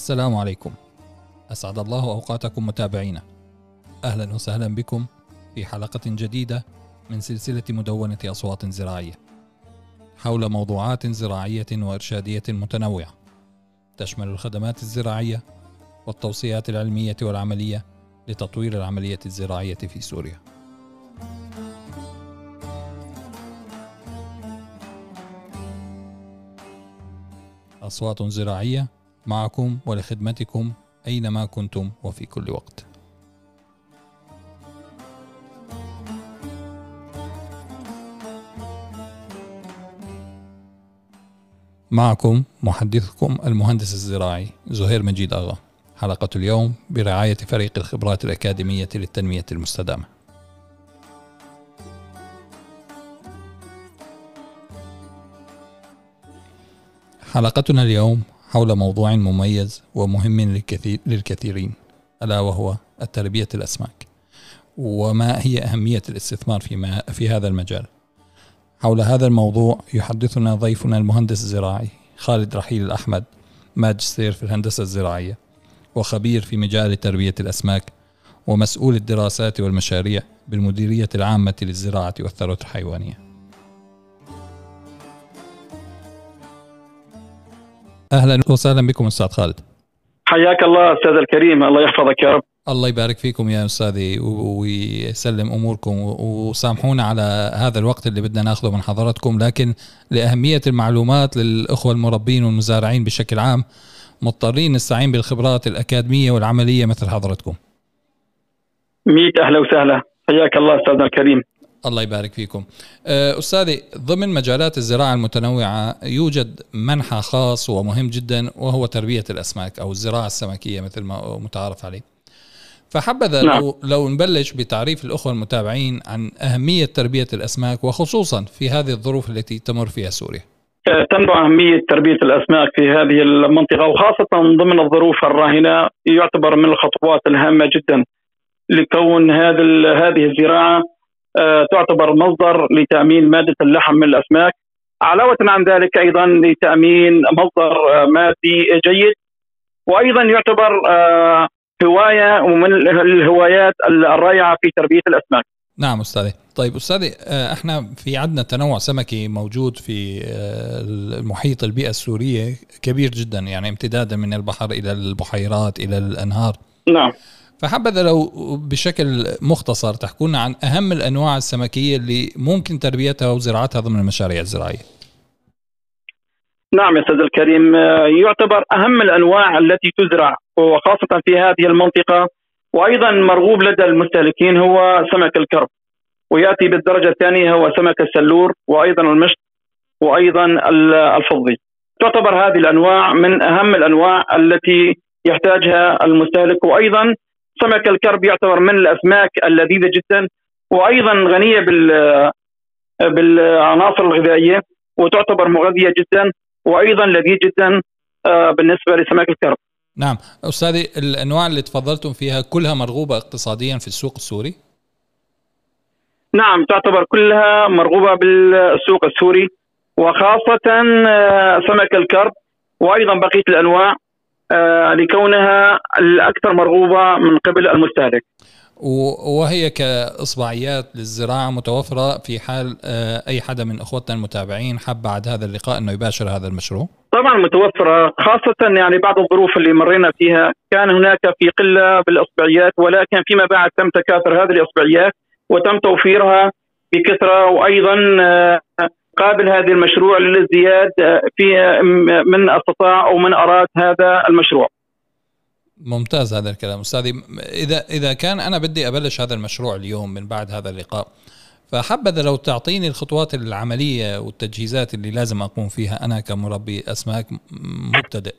السلام عليكم. أسعد الله أوقاتكم متابعينا. أهلا وسهلا بكم في حلقة جديدة من سلسلة مدونة أصوات زراعية. حول موضوعات زراعية وإرشادية متنوعة تشمل الخدمات الزراعية والتوصيات العلمية والعملية لتطوير العملية الزراعية في سوريا. أصوات زراعية معكم ولخدمتكم أينما كنتم وفي كل وقت. معكم محدثكم المهندس الزراعي زهير مجيد أغا. حلقة اليوم برعاية فريق الخبرات الأكاديمية للتنمية المستدامة. حلقتنا اليوم حول موضوع مميز ومهم للكثير للكثيرين ألا وهو التربية الأسماك وما هي أهمية الاستثمار في في هذا المجال. حول هذا الموضوع يحدثنا ضيفنا المهندس الزراعي خالد رحيل الأحمد ماجستير في الهندسة الزراعية وخبير في مجال تربية الأسماك ومسؤول الدراسات والمشاريع بالمديرية العامة للزراعة والثروة الحيوانية. أهلا وسهلا بكم أستاذ خالد حياك الله أستاذ الكريم الله يحفظك يا رب الله يبارك فيكم يا أستاذي ويسلم أموركم وسامحونا على هذا الوقت اللي بدنا ناخذه من حضراتكم لكن لأهمية المعلومات للأخوة المربين والمزارعين بشكل عام مضطرين نستعين بالخبرات الأكاديمية والعملية مثل حضرتكم. ميت أهلا وسهلا حياك الله أستاذنا الكريم. الله يبارك فيكم. أه، أستاذي ضمن مجالات الزراعة المتنوعة يوجد منحى خاص ومهم جدا وهو تربية الأسماك أو الزراعة السمكية مثل ما متعارف عليه. فحبذا نعم. لو, لو نبلش بتعريف الأخوة المتابعين عن أهمية تربية الأسماك وخصوصا في هذه الظروف التي تمر فيها سوريا. أه، تنبع أهمية تربية الأسماك في هذه المنطقة وخاصة ضمن الظروف الراهنة يعتبر من الخطوات الهامة جدا لكون هذه هذه الزراعة آه، تعتبر مصدر لتأمين مادة اللحم من الأسماك علاوة عن ذلك أيضا لتأمين مصدر آه، مادي جيد وأيضا يعتبر آه، هواية ومن الهوايات الرائعة في تربية الأسماك. نعم أستاذي، طيب أستاذي إحنا في عندنا تنوع سمكي موجود في المحيط البيئة السورية كبير جدا يعني امتدادا من البحر إلى البحيرات إلى الأنهار. نعم. فحبذا لو بشكل مختصر تحكونا عن أهم الأنواع السمكية اللي ممكن تربيتها وزراعتها ضمن المشاريع الزراعية. نعم يا أستاذ الكريم يعتبر أهم الأنواع التي تزرع وخاصة في هذه المنطقة وأيضا مرغوب لدى المستهلكين هو سمك الكرب ويأتي بالدرجة الثانية هو سمك السلور وأيضا المشط وأيضا الفضي. تعتبر هذه الأنواع من أهم الأنواع التي يحتاجها المستهلك وأيضا سمك الكرب يعتبر من الأسماك اللذيذة جدا وأيضا غنية بال بالعناصر الغذائية وتعتبر مغذية جدا وأيضا لذيذ جدا آه، بالنسبة لسمك الكرب. نعم أستاذي الأنواع اللي تفضلتم فيها كلها مرغوبة اقتصاديا في السوق السوري؟ نعم تعتبر كلها مرغوبة بالسوق السوري وخاصة آه، سمك الكرب وأيضا بقية الأنواع لكونها الأكثر مرغوبة من قبل المستهلك. وهي كإصبعيات للزراعة متوفرة في حال آه، أي حدا من إخوتنا المتابعين حب بعد هذا اللقاء أنه يباشر هذا المشروع؟ طبعا متوفرة خاصة يعني بعض الظروف اللي مرينا فيها كان هناك في قلة بالإصبعيات ولكن فيما بعد تم تكاثر هذه الإصبعيات وتم توفيرها بكثرة وأيضا آه، قابل هذا المشروع للازدياد في من أستطاع أو من أراد هذا المشروع. ممتاز هذا الكلام أستاذي إذا إذا كان أنا بدي أبلش هذا المشروع اليوم من بعد هذا اللقاء فحبذا لو تعطيني الخطوات العملية والتجهيزات اللي لازم أقوم فيها أنا كمربي أسماك مبتدئ.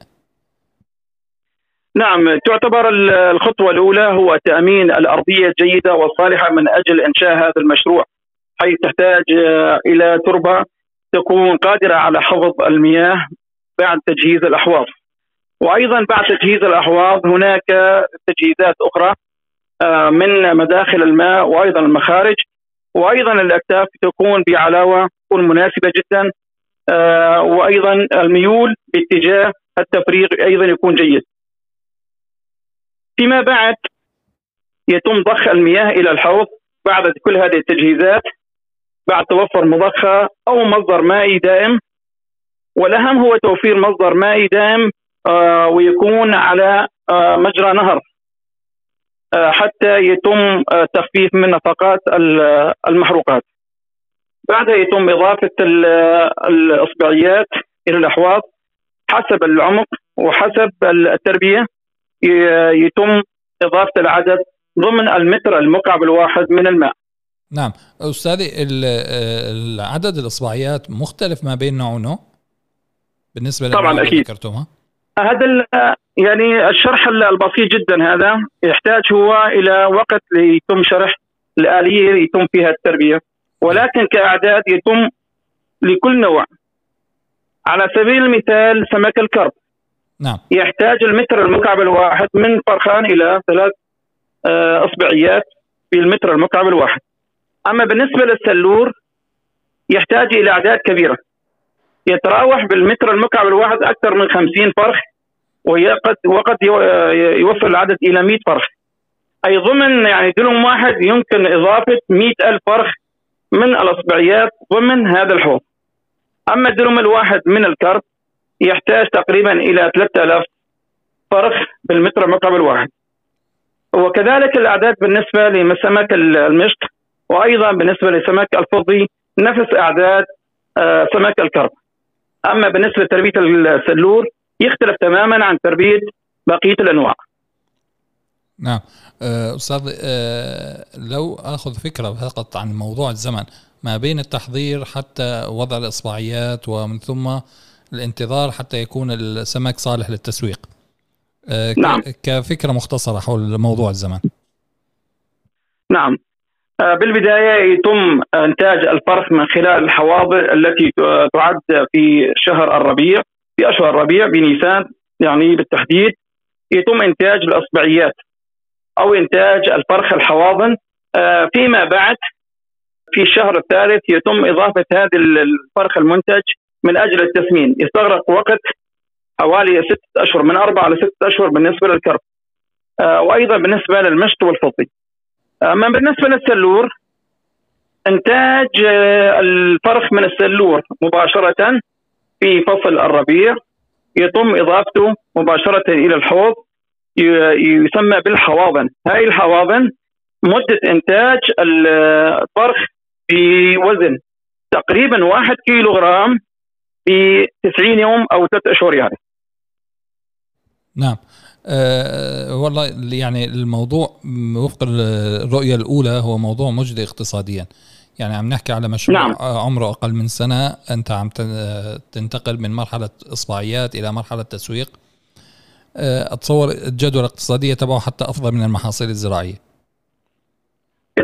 نعم تعتبر الخطوة الأولى هو تأمين الأرضية الجيدة والصالحة من أجل إنشاء هذا المشروع حيث تحتاج آه، إلى تربة تكون قادرة على حفظ المياه بعد تجهيز الأحواض. وأيضا بعد تجهيز الأحواض هناك تجهيزات أخرى آه، من مداخل الماء وأيضا المخارج وأيضا الأكتاف تكون بعلاوة تكون مناسبة جدا آه، وأيضا الميول باتجاه التفريغ أيضا يكون جيد. فيما بعد يتم ضخ المياه إلى الحوض بعد كل هذه التجهيزات بعد توفر مضخة أو مصدر مائي دائم والأهم هو توفير مصدر مائي دائم آه، ويكون على آه، مجرى نهر آه، حتى يتم تخفيف من نفقات المحروقات. بعدها يتم إضافة الإصبعيات إلى الأحواض حسب العمق وحسب التربية يتم إضافة العدد ضمن المتر المكعب الواحد من الماء. نعم. أستاذي عدد الإصبعيات مختلف ما بين نوع ونوع؟ بالنسبة طبعا أكيد. ذكرتوها. هذا يعني الشرح البسيط جدا هذا يحتاج هو إلى وقت ليتم شرح الآلية يتم فيها التربية. ولكن كأعداد يتم لكل نوع. على سبيل المثال سمك الكرب. نعم. يحتاج المتر المكعب الواحد من فرخان إلى ثلاث آه، إصبعيات في المتر المكعب الواحد. أما بالنسبة للسلور يحتاج إلى أعداد كبيرة. يتراوح بالمتر المكعب الواحد أكثر من 50 فرخ وقد وقد يوصل العدد إلى 100 فرخ. أي ضمن يعني دلم واحد يمكن إضافة 100 ألف فرخ من الأصبعيات ضمن هذا الحوض. أما الدلم الواحد من الكرب يحتاج تقريبا إلى 3000 فرخ بالمتر المكعب الواحد. وكذلك الأعداد بالنسبة لسمك المشط وأيضا بالنسبة لسمك الفضي نفس أعداد آه، سمك الكرب أما بالنسبة لتربية السلور يختلف تماما عن تربية بقية الأنواع. نعم آه، أستاذ آه، لو أخذ فكرة فقط عن موضوع الزمن ما بين التحضير حتى وضع الإصبعيات ومن ثم الانتظار حتى يكون السمك صالح للتسويق. آه، نعم كفكرة مختصرة حول موضوع الزمن. نعم بالبداية يتم إنتاج الفرخ من خلال الحواضر التي تعد في شهر الربيع في أشهر الربيع بنيسان يعني بالتحديد. يتم إنتاج الأصبعيات أو إنتاج الفرخ الحواضن. آه، فيما بعد في الشهر الثالث يتم إضافة هذا الفرخ المنتج من أجل التسمين. يستغرق وقت حوالي ستة أشهر من أربعة لستة أشهر بالنسبة للكرب. آه، وأيضا بالنسبة للمشط والفضي. أما بالنسبة للسلور إنتاج آه، الفرخ من السلور مباشرة في فصل الربيع يتم إضافته مباشرة إلى الحوض يسمى بالحواضن. هاي الحواضن مدة إنتاج الفرخ بوزن تقريبا واحد كيلو غرام في 90 يوم أو ثلاث أشهر يعني. نعم. أه والله يعني الموضوع وفق الرؤية الأولى هو موضوع مجدي اقتصاديا. يعني عم نحكي على مشروع نعم. عمره أقل من سنة أنت عم تنتقل من مرحلة إصبعيات إلى مرحلة تسويق. أه أتصور الجدوى الاقتصادية تبعه حتى أفضل من المحاصيل الزراعية.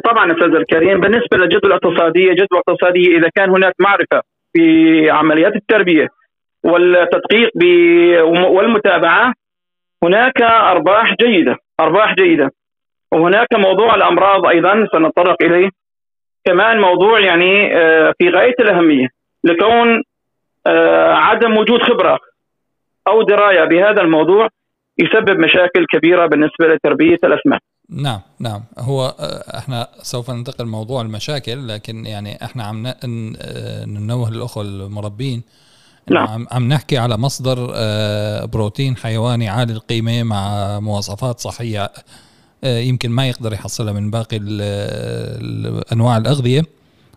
طبعا أستاذ الكريم بالنسبة للجدوى الاقتصادية جدوى اقتصادية إذا كان هناك معرفة في عمليات التربية والتدقيق والمتابعة هناك أرباح جيدة أرباح جيدة. وهناك موضوع الأمراض أيضا سنتطرق إليه. كمان موضوع يعني آه، في غاية الأهمية لكون آه، عدم وجود خبرة أو دراية بهذا الموضوع يسبب مشاكل كبيرة بالنسبة لتربية الاسماك. نعم نعم. هو آه، إحنا سوف ننتقل موضوع المشاكل لكن يعني إحنا عم ننوه للأخوة المربين نعم. عم, عم نحكي على مصدر آه، بروتين حيواني عالي القيمة مع مواصفات صحية آه، يمكن ما يقدر يحصلها من باقي أنواع الأغذية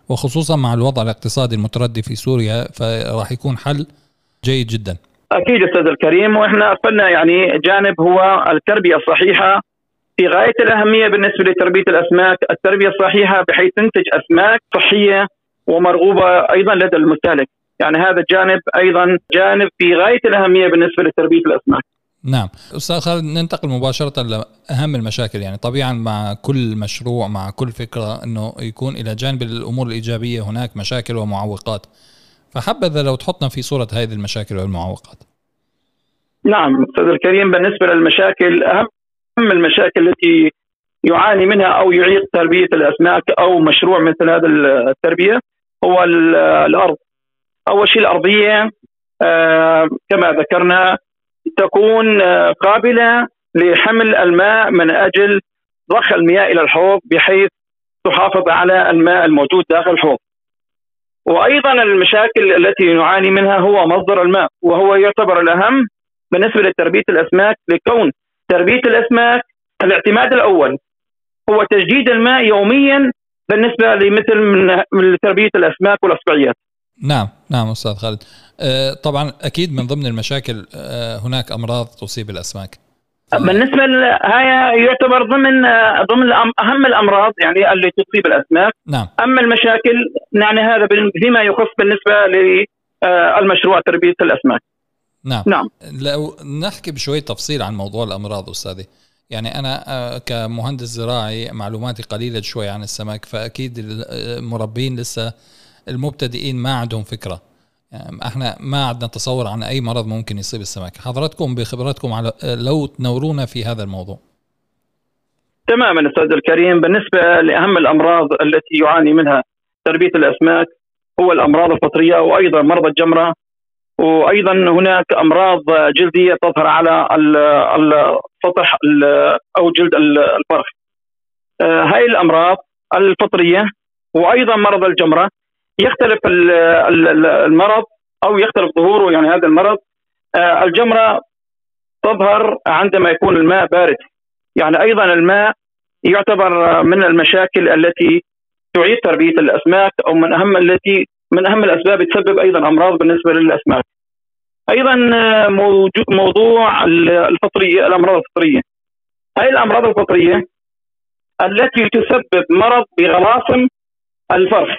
وخصوصا مع الوضع الاقتصادي المتردي في سوريا فراح يكون حل جيد جدا أكيد أستاذ الكريم وإحنا قلنا يعني جانب هو التربية الصحيحة في غاية الأهمية بالنسبة لتربية الأسماك، التربية الصحيحة بحيث تنتج أسماك صحية ومرغوبة أيضا لدى المستهلك. يعني هذا الجانب أيضا جانب في غاية الأهمية بالنسبة لتربية الأسماك. نعم. أستاذ خالد ننتقل مباشرة لأهم المشاكل. يعني طبيعا مع كل مشروع مع كل فكرة إنه يكون إلى جانب الأمور الإيجابية هناك مشاكل ومعوقات. فحبذا لو تحطنا في صورة هذه المشاكل والمعوقات. نعم أستاذ الكريم بالنسبة للمشاكل أهم المشاكل التي يعاني منها أو يعيق تربية الأسماك أو مشروع مثل هذا التربية هو الأرض. أول شيء الأرضية آه، كما ذكرنا تكون آه، قابلة لحمل الماء من أجل ضخ المياه إلى الحوض بحيث تحافظ على الماء الموجود داخل الحوض. وأيضا المشاكل التي نعاني منها هو مصدر الماء وهو يعتبر الأهم بالنسبة لتربية الأسماك لكون تربية الأسماك الاعتماد الأول هو تجديد الماء يوميا بالنسبة لمثل من تربية الأسماك والأصبعيات. نعم نعم أستاذ خالد. آه، طبعا أكيد من ضمن المشاكل آه، هناك أمراض تصيب الأسماك. بالنسبة هاي يعتبر ضمن ضمن أهم الأمراض يعني اللي تصيب الأسماك. نعم. أما المشاكل يعني هذا فيما يخص بالنسبة للمشروع تربية الأسماك. نعم. نعم. لو نحكي بشويه تفصيل عن موضوع الأمراض أستاذي. يعني أنا كمهندس زراعي معلوماتي قليلة شوي عن السمك فأكيد المربين لسه المبتدئين ما عندهم فكرة. يعني إحنا ما عندنا تصور عن أي مرض ممكن يصيب السمك. حضراتكم بخبراتكم على لو تنورونا في هذا الموضوع. تماما أستاذ الكريم. بالنسبة لأهم الأمراض التي يعاني منها تربية الأسماك هو الأمراض الفطرية وأيضا مرض الجمرة. وأيضا هناك أمراض جلدية تظهر على السطح أو جلد الفرخ آه، هاي الأمراض الفطرية وأيضا مرض الجمرة. يختلف المرض أو يختلف ظهوره يعني هذا المرض آه، الجمرة تظهر عندما يكون الماء بارد يعني أيضا الماء يعتبر من المشاكل التي تعيد تربية الأسماك أو من أهم التي من أهم الأسباب تسبب أيضا أمراض بالنسبة للأسماك. أيضا آه، موضوع الفطرية الأمراض الفطرية. هذه الأمراض الفطرية التي تسبب مرض بغواصم الفرخ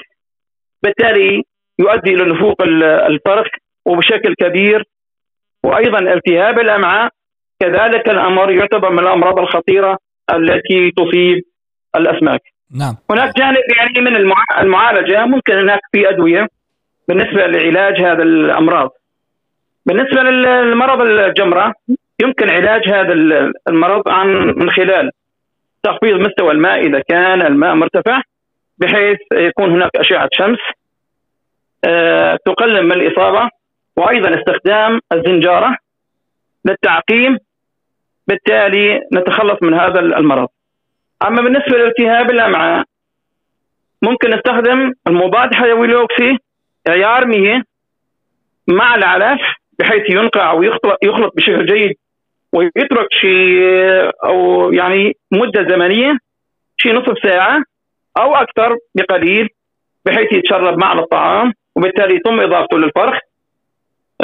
بالتالي يؤدي إلى نفوق الفرخ وبشكل كبير وأيضا التهاب الأمعاء كذلك الامر يعتبر من الأمراض الخطيرة التي تصيب الأسماك. نعم. هناك جانب يعني من المعالجة ممكن هناك في أدوية بالنسبة لعلاج هذا الأمراض. بالنسبة للمرض الجمرة يمكن علاج هذا المرض عن من خلال تخفيض مستوى الماء إذا كان الماء مرتفع بحيث يكون هناك أشعة شمس آه، تقلل من الإصابة وأيضا استخدام الزنجارة للتعقيم بالتالي نتخلص من هذا المرض. أما بالنسبة لالتهاب الأمعاء ممكن نستخدم المضاد حيوي الاوكسي عيار مية مع العلف بحيث ينقع ويخلط يخلط بشكل جيد ويترك شيء أو يعني مدة زمنية شيء نصف ساعة أو أكثر بقليل بحيث يتشرب مع الطعام وبالتالي يتم إضافته للفرخ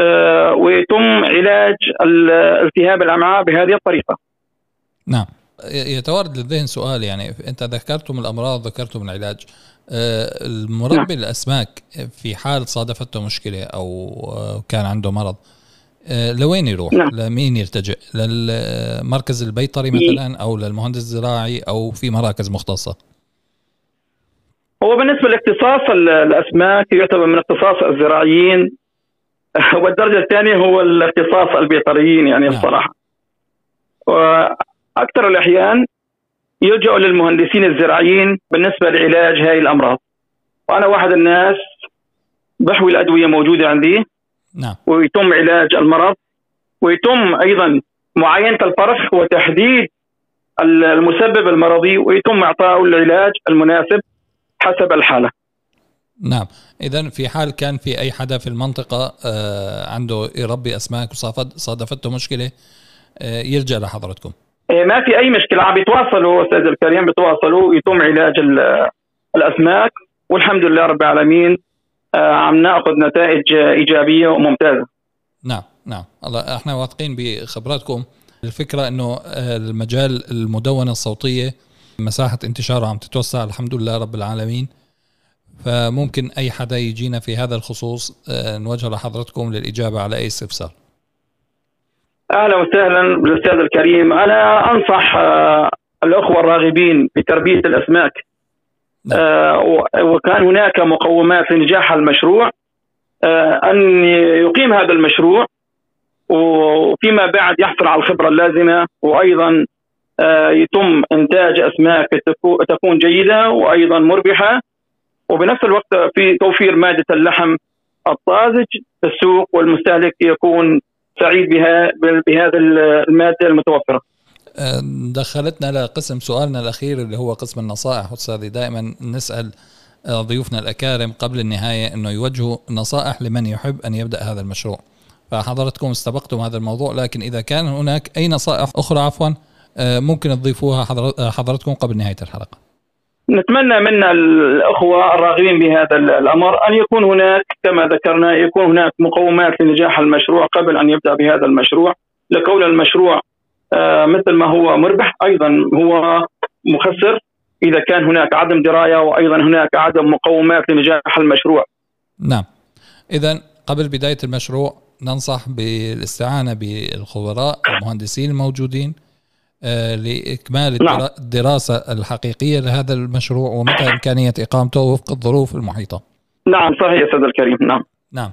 آه، ويتم علاج التهاب الأمعاء بهذه الطريقة. نعم يتوارد للذهن سؤال يعني أنت ذكرتم الأمراض ذكرتم العلاج آه، المربي نعم. الأسماك في حال صادفته مشكلة أو كان عنده مرض آه، لوين يروح؟ نعم. لمين يلتجئ؟ للمركز البيطري مثلا أو للمهندس الزراعي أو في مراكز مختصة؟ هو بالنسبة لاختصاص الأسماك يعتبر من اختصاص الزراعيين. والدرجة الثانية هو الاختصاص البيطريين يعني نعم. الصراحة. وأكثر الأحيان يلجأ للمهندسين الزراعيين بالنسبة لعلاج هذه الأمراض. وأنا واحد الناس بحوي الأدوية موجودة عندي. نعم. ويتم علاج المرض. ويتم أيضا معاينة الفرخ وتحديد المسبب المرضي. ويتم اعطائه العلاج المناسب. حسب الحالة. نعم. اذا في حال كان في أي حدا في المنطقة آه، عنده يربي أسماك وصادفته مشكلة آه، يرجع لحضرتكم. إيه، ما في أي مشكلة. عم بيتواصلوا أستاذ الكريم بيتواصلوا يتم علاج الأسماك والحمد لله رب العالمين آه، عم نأخذ نتائج إيجابية وممتازة. نعم نعم. الله إحنا واثقين بخبراتكم. الفكرة إنه المجال المدونة الصوتية مساحة انتشاره عم تتوسع الحمد لله رب العالمين. فممكن أي حدا يجينا في هذا الخصوص آه، نوجه لحضرتكم للإجابة على أي استفسار. أهلا وسهلا بالأستاذ الكريم. أنا أنصح آه، الأخوة الراغبين في تربيه الأسماك. نعم. آه، وكان هناك مقومات لنجاح المشروع أن يقيم هذا المشروع وفيما بعد يحصل على الخبرة اللازمة وأيضا يتم إنتاج أسماك تكون جيدة وأيضا مربحة. وبنفس الوقت في توفير مادة اللحم الطازج في السوق والمستهلك يكون سعيد بها بهذا المادة المتوفرة. دخلتنا لقسم سؤالنا الأخير اللي هو قسم النصائح. أستاذي دائما نسأل ضيوفنا الأكارم قبل النهاية إنه يوجهوا نصائح لمن يحب أن يبدأ هذا المشروع. فحضرتكم استبقتم هذا الموضوع لكن إذا كان هناك أي نصائح أخرى عفوا. ممكن تضيفوها حضرتكم قبل نهاية الحلقة نتمنى من الأخوة الراغبين بهذا الأمر أن يكون هناك كما ذكرنا يكون هناك مقومات لنجاح المشروع قبل أن يبدأ بهذا المشروع لكون المشروع آه، مثل ما هو مربح أيضا هو مخسر إذا كان هناك عدم دراية وأيضا هناك عدم مقومات لنجاح المشروع. نعم. اذا قبل بداية المشروع ننصح بالاستعانة بالخبراء المهندسين الموجودين آه، لإكمال نعم. الدراسة الحقيقية لهذا المشروع ومتى إمكانية إقامته وفق الظروف المحيطة. نعم صحيح أستاذ الكريم نعم. نعم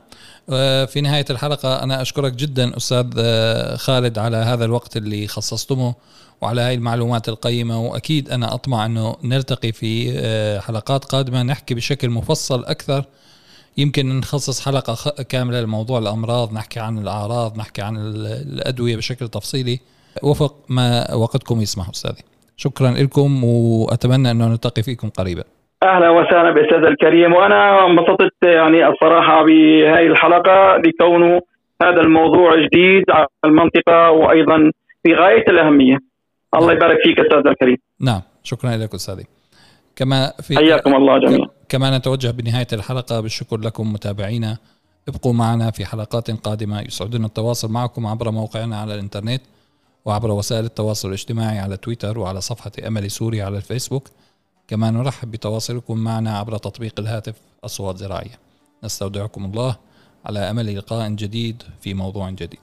آه، في نهاية الحلقة أنا أشكرك جدا أستاذ آه، خالد على هذا الوقت اللي خصصتمه وعلى هاي المعلومات القيمة وأكيد أنا أطمع أنه نلتقي في حلقات قادمة نحكي بشكل مفصل أكثر يمكن نخصص حلقة كاملة لموضوع الأمراض نحكي عن الأعراض نحكي عن الأدوية بشكل تفصيلي وفق ما وقتكم يسمح أستاذي. شكرا لكم وأتمنى أنه نلتقي فيكم قريبا. أهلا وسهلا بأستاذ الكريم. وأنا انبسطت يعني الصراحة بهذه الحلقة لكونه هذا الموضوع جديد على المنطقة وأيضا في غاية الأهمية. الله. يبارك فيك أستاذ الكريم. نعم شكرا لك أستاذي. كما في حياكم الله جميعا. كما نتوجه بنهاية الحلقة بالشكر لكم متابعينا. ابقوا معنا في حلقات قادمة يسعدنا التواصل معكم عبر موقعنا على الإنترنت. وعبر وسائل التواصل الاجتماعي على تويتر وعلى صفحة أمل سوريا على الفيسبوك. كما نرحب بتواصلكم معنا عبر تطبيق الهاتف أصوات زراعية. نستودعكم الله على أمل لقاء جديد في موضوع جديد.